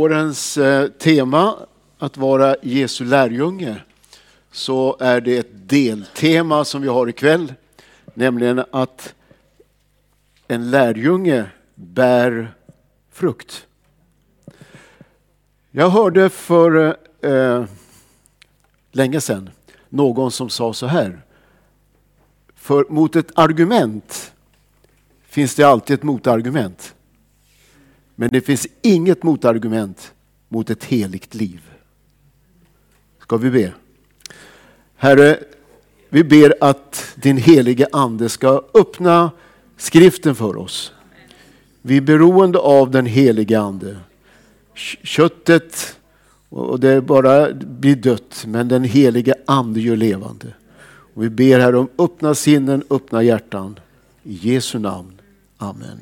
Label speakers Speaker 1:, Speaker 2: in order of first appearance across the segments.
Speaker 1: Årens eh, tema att vara Jesu lärjunge så är det ett deltema som vi har ikväll, nämligen att en lärjunge bär frukt. Jag hörde för eh, länge sedan någon som sa så här. För mot ett argument finns det alltid ett motargument. Men det finns inget motargument mot ett heligt liv. Ska vi be? Herre, vi ber att din helige ande ska öppna skriften för oss. Vi är beroende av den helige ande. Köttet och det bara blir dött, men den helige ande gör levande. Och vi ber här om öppna sinnen, öppna hjärtan. I Jesu namn. Amen.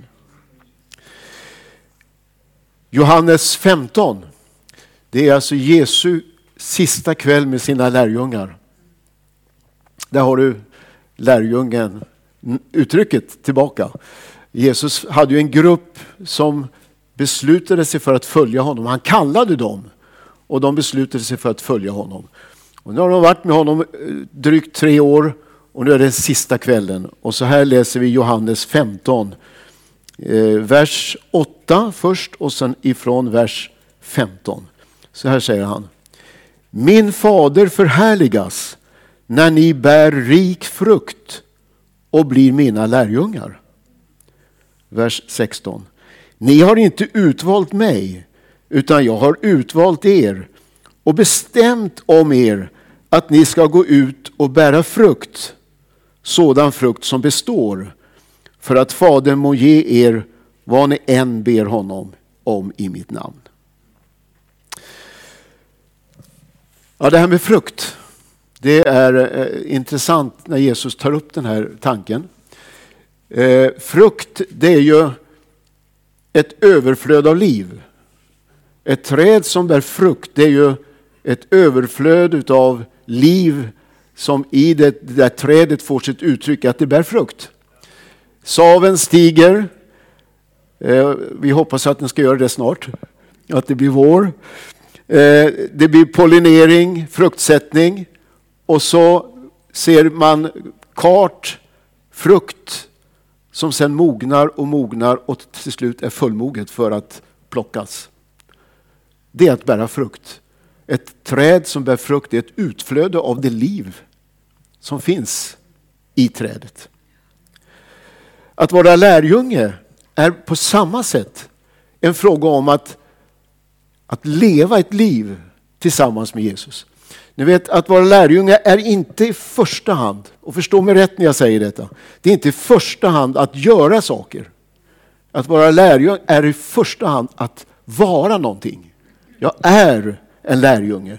Speaker 1: Johannes 15. Det är alltså Jesu sista kväll med sina lärjungar. Där har du lärjungen, uttrycket tillbaka. Jesus hade ju en grupp som beslutade sig för att följa honom. Han kallade dem och de beslutade sig för att följa honom. Och nu har de varit med honom eh, drygt tre år och nu är det sista kvällen. Och så här läser vi Johannes 15 Eh, vers 8 först och sen ifrån vers 15. Så här säger han. Min fader förhärligas när ni bär rik frukt och blir mina lärjungar. Vers 16. Ni har inte utvalt mig utan jag har utvalt er och bestämt om er att ni ska gå ut och bära frukt, sådan frukt som består för att Fadern må ge er vad ni än ber honom om i mitt namn. Ja, det här med frukt, det är eh, intressant när Jesus tar upp den här tanken. Eh, frukt, det är ju ett överflöd av liv. Ett träd som bär frukt, det är ju ett överflöd av liv som i det där trädet får sitt uttryck att det bär frukt. Saven stiger. Eh, vi hoppas att den ska göra det snart. Att det blir vår. Eh, det blir pollinering, fruktsättning. Och så ser man kart, frukt som sen mognar och mognar och till slut är fullmoget för att plockas. Det är att bära frukt. Ett träd som bär frukt är ett utflöde av det liv som finns i trädet. Att vara lärjunge är på samma sätt en fråga om att, att leva ett liv tillsammans med Jesus. Ni vet att vara lärjunge är inte i första hand, och förstå mig rätt när jag säger detta, det är inte i första hand att göra saker. Att vara lärjunge är i första hand att vara någonting. Jag är en lärjunge.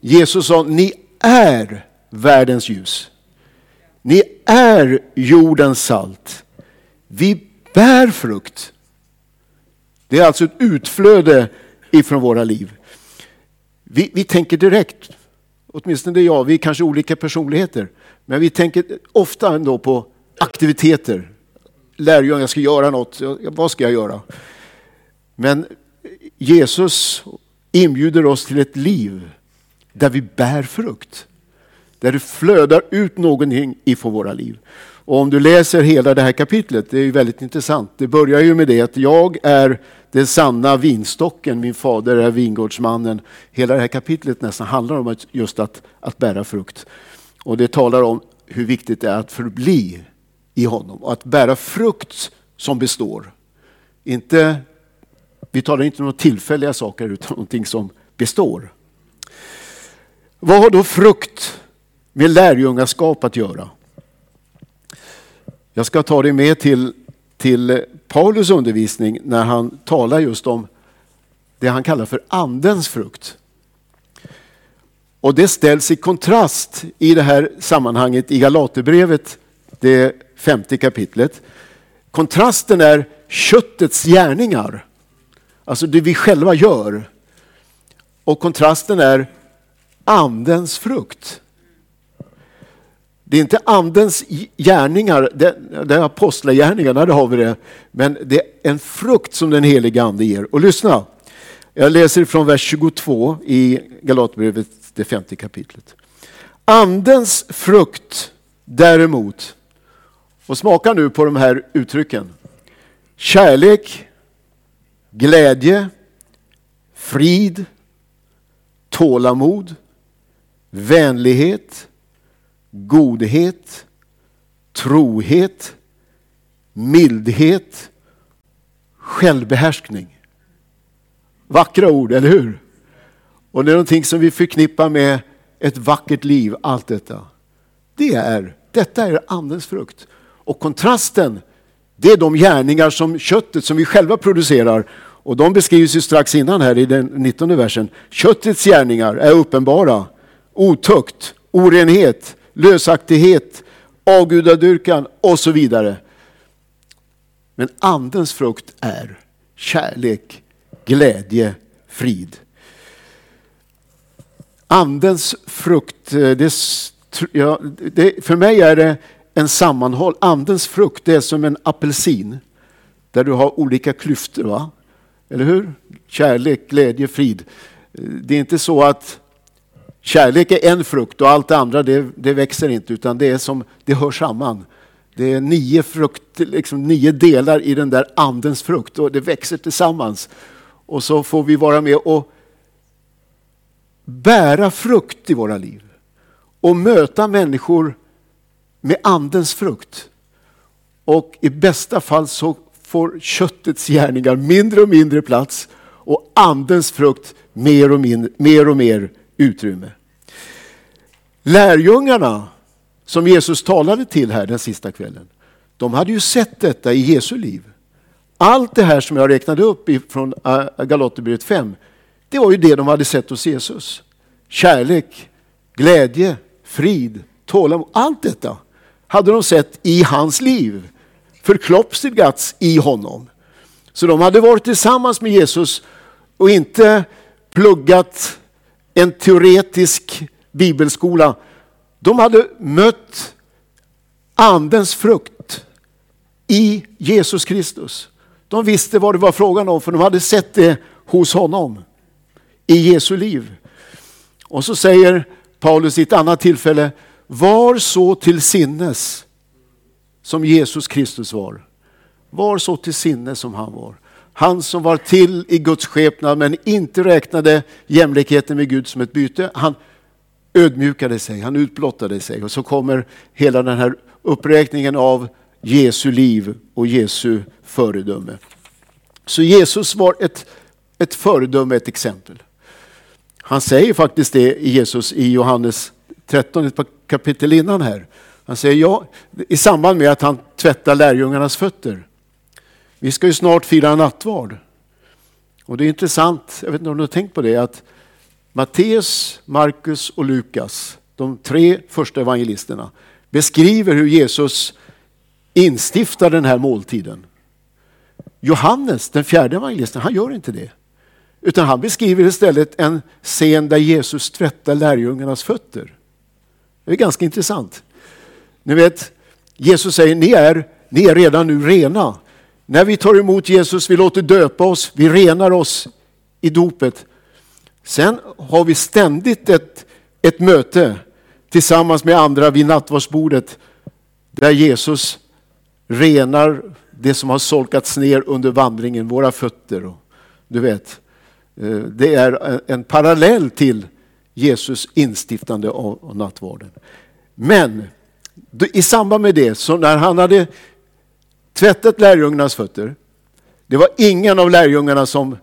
Speaker 1: Jesus sa, ni är världens ljus. Ni är jordens salt. Vi bär frukt. Det är alltså ett utflöde ifrån våra liv. Vi, vi tänker direkt, åtminstone det är jag, vi är kanske olika personligheter, men vi tänker ofta ändå på aktiviteter. Lärjungar, jag ska göra något, vad ska jag göra? Men Jesus inbjuder oss till ett liv där vi bär frukt. Där det flödar ut någonting ifrån våra liv. Och om du läser hela det här kapitlet, det är ju väldigt intressant. Det börjar ju med det att jag är den sanna vinstocken, min fader är vingårdsmannen. Hela det här kapitlet nästan handlar om att, just att, att bära frukt. Och det talar om hur viktigt det är att förbli i honom och att bära frukt som består. Inte, vi talar inte om tillfälliga saker utan någonting som består. Vad har då frukt med lärjungaskap att göra? Jag ska ta dig med till, till Paulus undervisning när han talar just om det han kallar för andens frukt. Och det ställs i kontrast i det här sammanhanget i Galaterbrevet, det femte kapitlet. Kontrasten är köttets gärningar, alltså det vi själva gör. Och kontrasten är andens frukt. Det är inte andens gärningar, det, det är apostlagärningarna, där har vi det. Men det är en frukt som den heliga ande ger. Och lyssna, Jag läser från vers 22 i Galaterbrevet, det femte kapitlet. Andens frukt däremot, och smaka nu på de här uttrycken. Kärlek, glädje, frid, tålamod, vänlighet, godhet, trohet, mildhet, självbehärskning. Vackra ord, eller hur? Och det är någonting som vi förknippar med ett vackert liv, allt detta. Det är, detta är andens frukt. Och kontrasten, det är de gärningar som köttet, som vi själva producerar. Och de beskrivs ju strax innan här i den 19 versen. Köttets gärningar är uppenbara. Otukt, orenhet, lösaktighet, avgudadyrkan och så vidare. Men andens frukt är kärlek, glädje, frid. Andens frukt, eh, det, ja, det, för mig är det en sammanhåll. Andens frukt det är som en apelsin där du har olika klyftor. Va? Eller hur? Kärlek, glädje, frid. Eh, det är inte så att kärlek är en frukt och allt det andra det, det växer inte utan det är som det hör samman. Det är nio, frukt, liksom nio delar i den där andens frukt och det växer tillsammans. Och så får vi vara med och bära frukt i våra liv och möta människor med andens frukt. Och i bästa fall så får köttets gärningar mindre och mindre plats och andens frukt mer och, min, mer, och mer utrymme. Lärjungarna som Jesus talade till här den sista kvällen, de hade ju sett detta i Jesu liv. Allt det här som jag räknade upp från äh, Galaterbrevet 5, det var ju det de hade sett hos Jesus. Kärlek, glädje, frid, tålamod, allt detta hade de sett i hans liv. Förkroppsligats i honom. Så de hade varit tillsammans med Jesus och inte pluggat en teoretisk bibelskola. De hade mött andens frukt i Jesus Kristus. De visste vad det var frågan om för de hade sett det hos honom i Jesu liv. Och så säger Paulus i ett annat tillfälle, var så till sinnes som Jesus Kristus var. Var så till sinnes som han var. Han som var till i Guds skepnad men inte räknade jämlikheten med Gud som ett byte. Han ödmjukade sig, han utblottade sig och så kommer hela den här uppräkningen av Jesu liv och Jesu föredöme. Så Jesus var ett, ett föredöme, ett exempel. Han säger faktiskt det i Jesus i Johannes 13, ett kapitel innan här. Han säger ja, i samband med att han tvättar lärjungarnas fötter. Vi ska ju snart fira nattvard. Och det är intressant, jag vet inte om du har tänkt på det, att Matteus, Markus och Lukas, de tre första evangelisterna, beskriver hur Jesus instiftar den här måltiden. Johannes, den fjärde evangelisten, han gör inte det. Utan han beskriver istället en scen där Jesus tvättar lärjungarnas fötter. Det är ganska intressant. Ni vet, Jesus säger ni är, ni är redan nu rena. När vi tar emot Jesus, vi låter döpa oss, vi renar oss i dopet. Sen har vi ständigt ett, ett möte tillsammans med andra vid nattvardsbordet där Jesus renar det som har solkats ner under vandringen, våra fötter. Och, du vet, eh, det är en parallell till Jesus instiftande av nattvarden. Men i samband med det, så när han hade tvättat lärjungarnas fötter, det var ingen av lärjungarna som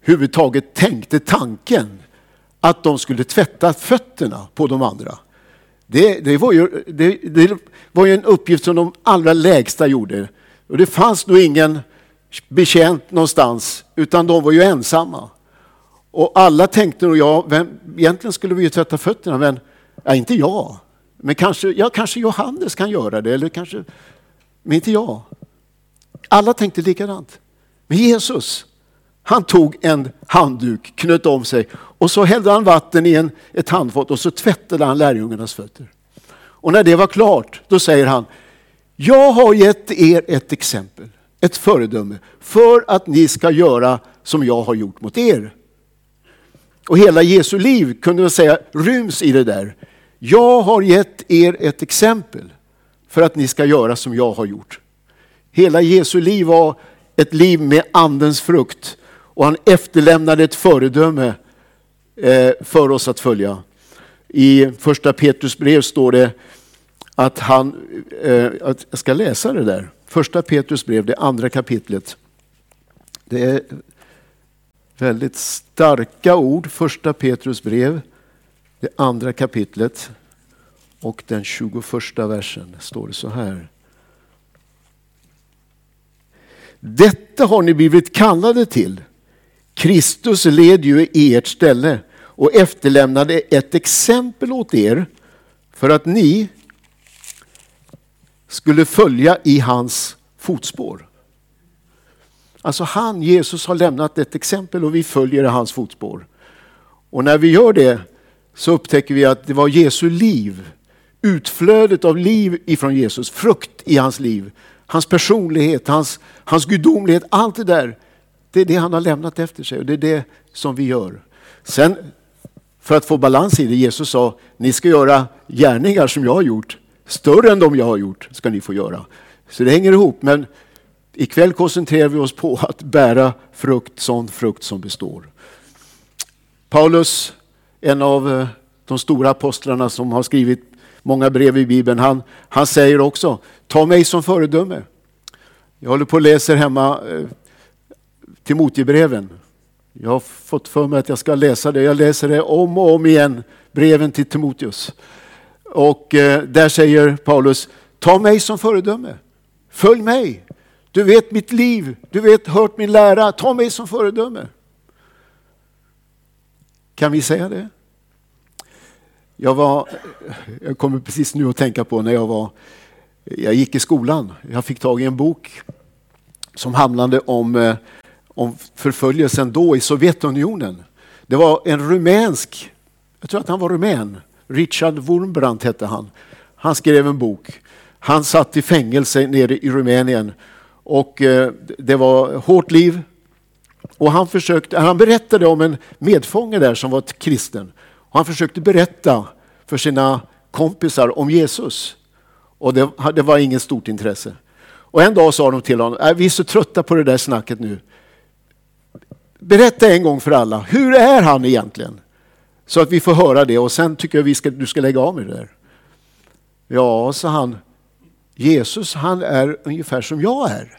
Speaker 1: huvudtaget tänkte tanken att de skulle tvätta fötterna på de andra. Det, det, var ju, det, det, var ju, en uppgift som de allra lägsta gjorde. Och det fanns nog ingen betjänt någonstans, utan de var ju ensamma. Och alla tänkte nog, ja, vem, egentligen skulle vi ju tvätta fötterna, men ja, inte jag. Men kanske, ja, kanske Johannes kan göra det, eller kanske, men inte jag. Alla tänkte likadant. Men Jesus, han tog en handduk, knöt om sig och så hällde han vatten i en, ett handfat och så tvättade han lärjungarnas fötter. Och när det var klart, då säger han, jag har gett er ett exempel, ett föredöme, för att ni ska göra som jag har gjort mot er. Och hela Jesu liv kunde man säga ryms i det där. Jag har gett er ett exempel för att ni ska göra som jag har gjort. Hela Jesu liv var ett liv med andens frukt och han efterlämnade ett föredöme eh, för oss att följa. I första Petrus brev står det att han, eh, jag ska läsa det där, första Petrus brev, det andra kapitlet. Det är väldigt starka ord, första Petrus brev, det andra kapitlet och den 21 versen står det så här. Detta har ni blivit kallade till. Kristus led ju i ert ställe och efterlämnade ett exempel åt er för att ni skulle följa i hans fotspår. Alltså han, Jesus, har lämnat ett exempel och vi följer i hans fotspår. Och när vi gör det så upptäcker vi att det var Jesu liv, utflödet av liv ifrån Jesus, frukt i hans liv, hans personlighet, hans, hans gudomlighet, allt det där. Det är det han har lämnat efter sig och det är det som vi gör. Sen för att få balans i det, Jesus sa, ni ska göra gärningar som jag har gjort, större än de jag har gjort ska ni få göra. Så det hänger ihop, men ikväll koncentrerar vi oss på att bära frukt, sån frukt som består. Paulus, en av eh, de stora apostlarna som har skrivit många brev i Bibeln, han, han säger också, ta mig som föredöme. Jag håller på och läser hemma eh, Timoteusbreven. Jag har fått för mig att jag ska läsa det. Jag läser det om och om igen, breven till Timoteus. Och eh, där säger Paulus, ta mig som föredöme. Följ mig. Du vet mitt liv, du vet hört min lära, ta mig som föredöme. Kan vi säga det? Jag, var, jag kommer precis nu att tänka på när jag var, jag gick i skolan. Jag fick tag i en bok som handlade om, eh, om förföljelsen då i Sovjetunionen. Det var en rumänsk, jag tror att han var rumän, Richard Wurmbrandt hette han. Han skrev en bok. Han satt i fängelse nere i Rumänien och eh, det var hårt liv. Och han, försökte, han berättade om en medfånge där som var kristen. Och han försökte berätta för sina kompisar om Jesus. Och det, det var inget stort intresse. Och en dag sa de till honom, är vi är så trötta på det där snacket nu. Berätta en gång för alla, hur är han egentligen? Så att vi får höra det och sen tycker jag vi ska, du ska lägga av med det där. Ja, sa han, Jesus han är ungefär som jag är.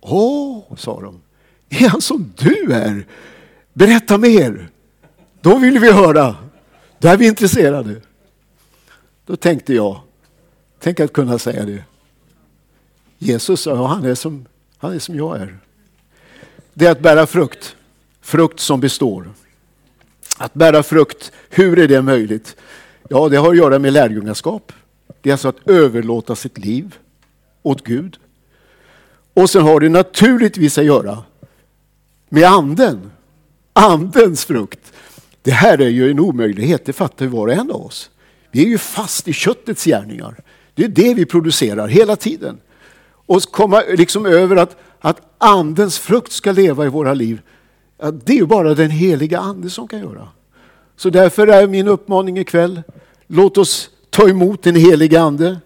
Speaker 1: Åh, sa de, är han som du är? Berätta mer. Då vill vi höra. Då är vi intresserade. Då tänkte jag, tänk att kunna säga det. Jesus sa, han, är som, han är som jag är. Det är att bära frukt, frukt som består. Att bära frukt, hur är det möjligt? Ja, det har att göra med lärjungaskap. Det är alltså att överlåta sitt liv åt Gud. Och sen har det naturligtvis att göra med anden. Andens frukt. Det här är ju en omöjlighet, det fattar ju var och en av oss. Vi är ju fast i köttets gärningar. Det är det vi producerar hela tiden. Och komma liksom över att, att andens frukt ska leva i våra liv. Det är ju bara den heliga ande som kan göra. Så därför är min uppmaning ikväll, låt oss ta emot den heliga ande.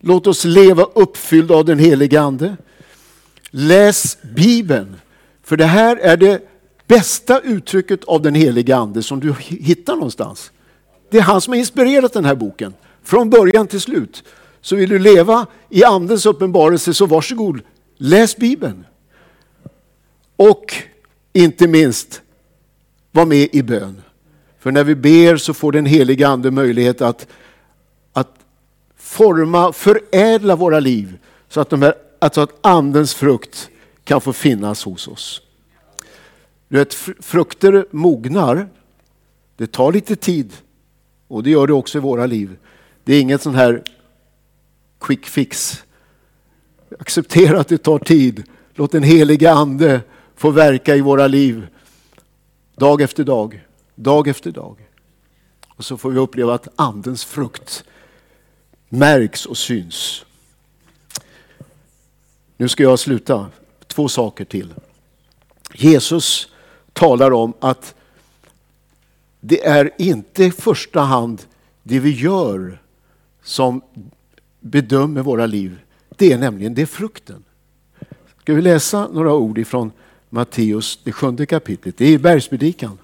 Speaker 1: Låt oss leva uppfyllda av den heliga ande. Läs Bibeln, för det här är det bästa uttrycket av den heliga ande som du hittar någonstans. Det är han som har inspirerat den här boken, från början till slut. Så vill du leva i andens uppenbarelse så varsågod, läs Bibeln. Och inte minst, var med i bön. För när vi ber så får den heliga ande möjlighet att, att forma, förädla våra liv så att, de här, alltså att andens frukt kan få finnas hos oss. Du vet, frukter mognar. Det tar lite tid och det gör det också i våra liv. Det är inget sån här quick fix. Acceptera att det tar tid. Låt den heliga ande få verka i våra liv dag efter dag, dag efter dag. Och så får vi uppleva att andens frukt märks och syns. Nu ska jag sluta. Två saker till. Jesus talar om att det är inte i första hand det vi gör som bedömer våra liv. Det är nämligen det frukten. Ska vi läsa några ord ifrån Matteus, det sjunde kapitlet. Det är i bergspredikan.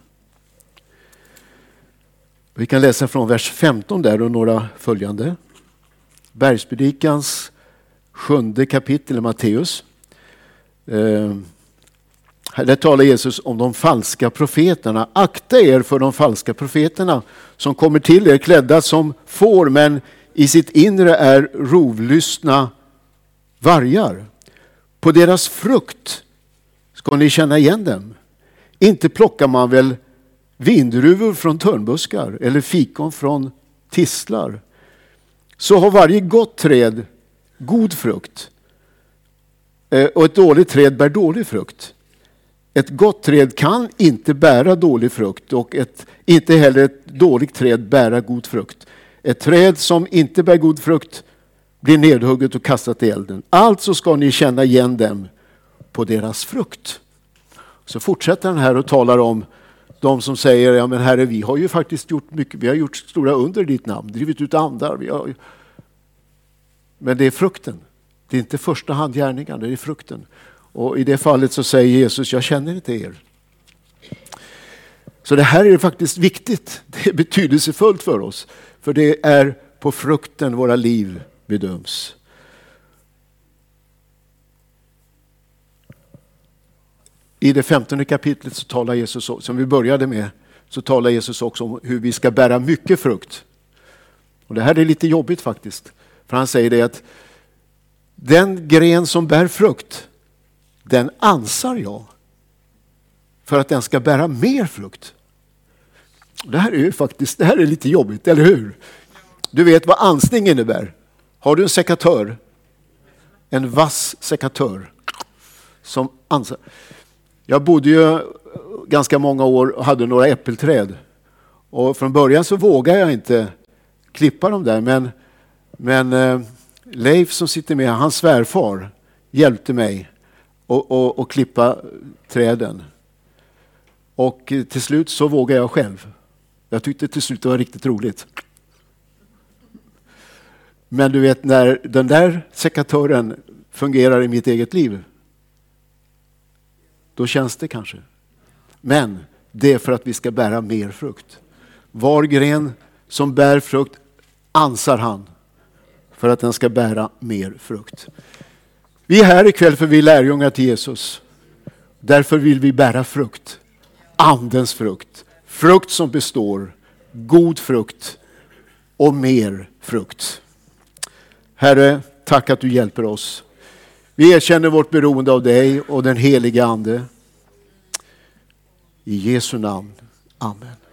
Speaker 1: Vi kan läsa från vers 15 där och några följande. Bergspredikans sjunde kapitel Matteus. Eh, där talar Jesus om de falska profeterna. Akta er för de falska profeterna som kommer till er klädda som får men i sitt inre är rovlystna vargar. På deras frukt ska ni känna igen dem. Inte plockar man väl vindruvor från törnbuskar eller fikon från tistlar. Så har varje gott träd god frukt eh, och ett dåligt träd bär dålig frukt. Ett gott träd kan inte bära dålig frukt och ett, inte heller ett dåligt träd bära god frukt. Ett träd som inte bär god frukt blir nedhugget och kastat i elden. Alltså ska ni känna igen dem på deras frukt. Så fortsätter han här och talar om de som säger, ja men herre vi har ju faktiskt gjort mycket, vi har gjort stora under i ditt namn, drivit ut andar. Vi har... Men det är frukten. Det är inte första hand gärningarna, det är frukten. Och i det fallet så säger Jesus, jag känner inte er. Så det här är faktiskt viktigt. Det är betydelsefullt för oss. För det är på frukten våra liv bedöms. I det femtonde kapitlet så talar Jesus, som vi började med, så talar Jesus också om hur vi ska bära mycket frukt. Och Det här är lite jobbigt faktiskt. För han säger det att den gren som bär frukt, den ansar jag för att den ska bära mer frukt. Det här är ju faktiskt det här är lite jobbigt, eller hur? Du vet vad ansning innebär? Har du en sekatör? En vass sekatör som ansar. Jag bodde ju ganska många år och hade några äppelträd. Och från början så vågade jag inte klippa dem där, men, men eh, Leif som sitter med, hans svärfar, hjälpte mig och klippa träden. Och till slut så vågade jag själv. Jag tyckte till slut det var riktigt roligt. Men du vet när den där sekatören fungerar i mitt eget liv, då känns det kanske. Men det är för att vi ska bära mer frukt. Var gren som bär frukt ansar han för att den ska bära mer frukt. Vi är här ikväll för vi är lärjungar till Jesus. Därför vill vi bära frukt. Andens frukt. Frukt som består. God frukt och mer frukt. Herre, tack att du hjälper oss. Vi erkänner vårt beroende av dig och den helige Ande. I Jesu namn. Amen.